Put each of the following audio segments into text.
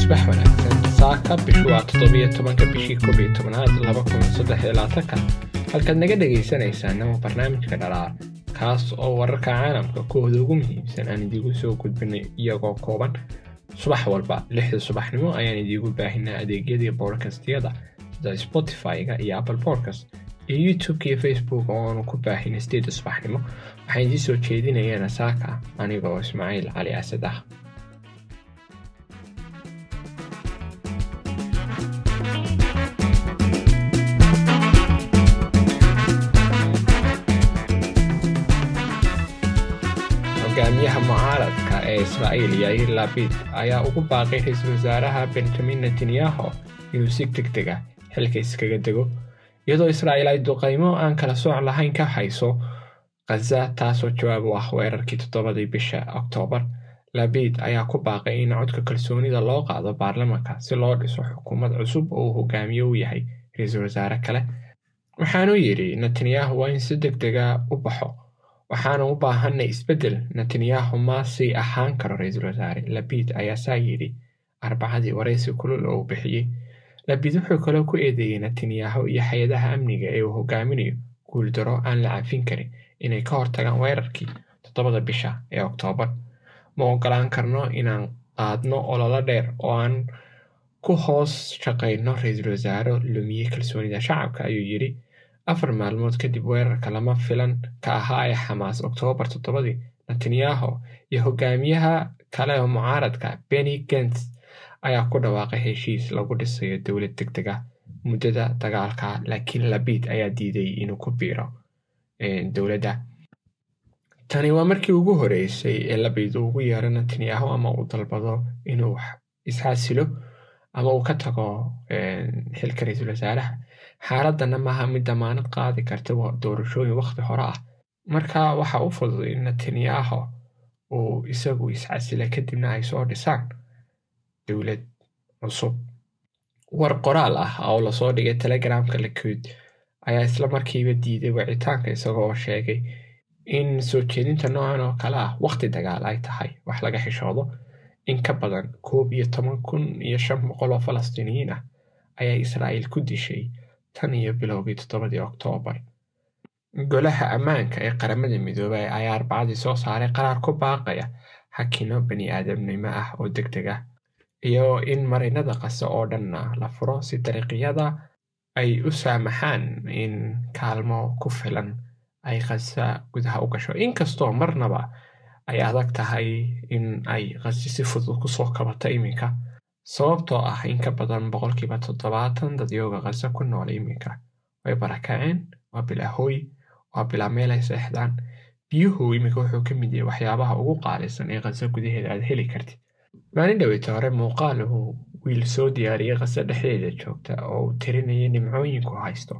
subax wanaagsan saaka bishu waa toddobiyo tobanka bishii koob iyo tobanaad laba kun saddex iyo labaatanka halkaad naga dhagaysanaysaan waa barnaamijka dhalaar kaas oo wararka caalamka kooda ugu muhiimsan aan idiigu soo gudbinay iyagoo kooban. Subax walba lixda subaxnimo ayaan idiigu baahinaa adeegyadii boodkastyada sida spotify-ga iyo apple podcast iyo youtube-ka iyo facebook oo aanu ku baahinay sideeda subaxnimo waxaan idiin soo jeedinayaana saaka anigoo ismaaciil cali asad ah. Hogaamiyaha mucaaradka ee israa'iil yair labid ayaa ugu baaqay ra'iisul wasaaraha benjamin netanyahu inuu si deg deg ah xilka iskaga dego iyadoo israa'iil ay duqaymo aan kala sooc lahayn ka hayso khaza taasoo jawaab u ah weerarkii toddobadii bisha oktoobar labid ayaa ku baaqay in codka kalsoonida loo qaado baarlamanka si loo dhiso xukuumad cusub oo uu hogaamiye u yahay ra'iisul wasaare kale. Waxaanuu yidhi netanyahu waa in si deg dega u baxo. Waxaana u baahanay isbeddel netanyahu ma sii ahaan karo ra'iisul wasaare. Labid ayaa saa yidhi arbacadii waraysi kulul oo uu bixiyey labid wuxuu kaloo ku eedeeyey netanyahu iyo hay'adaha amniga ee uu hogaaminayo guuldaro aan la cafin karin inay ka hortagaan weerarkii toddobada bisha ee oktoobar ma ogolaan karno inaan qaadno ololo dheer oo aan ku hoos shaqayno ra'iisul wasaare lumiyey kalsoonida shacabka ayuu yidhi. Afar maalmood kadib weerarka lama filan ka ahaa ee xamaas oktoobar toddobadii netanyahu iyo hogaamiyaha kale oo mucaaradka benny gents ayaa ku dhawaaqay heshiis lagu dhisayo dowlad deg deg ah muddada dagaalka laakiin labid ayaa diiday inuu ku biiro dowladda. Tani waa markii ugu horeysay ee labid uu ugu yeero netanyahu ama uu dalbado inuu isxasilo ama uu ka tago xilka ra'iisul wasaaraha. Xaaladana maaha mid damaanad qaadi karta doorashooyin wakhti hore ah. Marka waxa u fudud in netanyahu uu isagu iscasila kadibna ay soo dhisaan dowlad cusub war qoraal ah oo la soo dhigay telegramka liquid ayaa isla markiiba diiday wicitaanka isagoo sheegay in soo jeedinta noocan oo kale ah wakhti dagaal ay tahay wax laga xishoodo. In ka badan koob iyo toban kun iyo shan boqol oo falastiiniyiin ah ayaa israa'iil ku dishay tan iyo bilowgii toddobadii oktoobar golaha ammaanka ee qaramada midoobay ayaa arbacadii soo saaray qaraar ku baaqaya xakino bani aadamnimo ah oo deg deg ah iyo in marinada qase oo dhanna la furo si dariiqyada ay u saamaxaan in kaalmo ku filan ay qasa gudaha u gasho. Inkastoo marnaba ay adag tahay in ay qasi si fudud ku soo kabato iminka sababtoo ah in ka badan boqolkiiba toddobaatan dadyooga qasa ku nool iminka. Way barakaceen waa bilaa hooy waa bilaa meel ay seexdaan. Biyuhu iminka wuxuu ka mid yahay waxyaabaha ugu qaalisan ee qasa gudaheeda aad heli kartid maalin dhoweyta hore muuqaal uu wiil soo diyaariyey qasa dhexdeeda joogta oo uu tirinayay nimcooyinku haysto.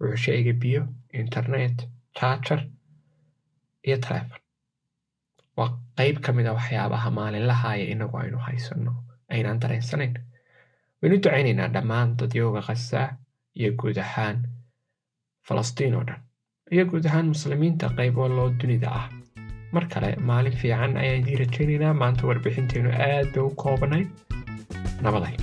Wuxuu sheegay biyo internet jaajar iyo taleefon waa qayb ka mid a waxyaabaha maalinlaha ee inagu aynu haysanno aynaan dareensanayn. Waynu ducaynaynaa dhammaan dadyooga khaza iyo guud ahaan falastiin oo dhan iyo guud ahaan muslimiinta qayb waloo dunida ah mar kale maalin fiican ayaan idiin rajaynaynaa maanta warbixinteennu aad bay u koobanayd nabaday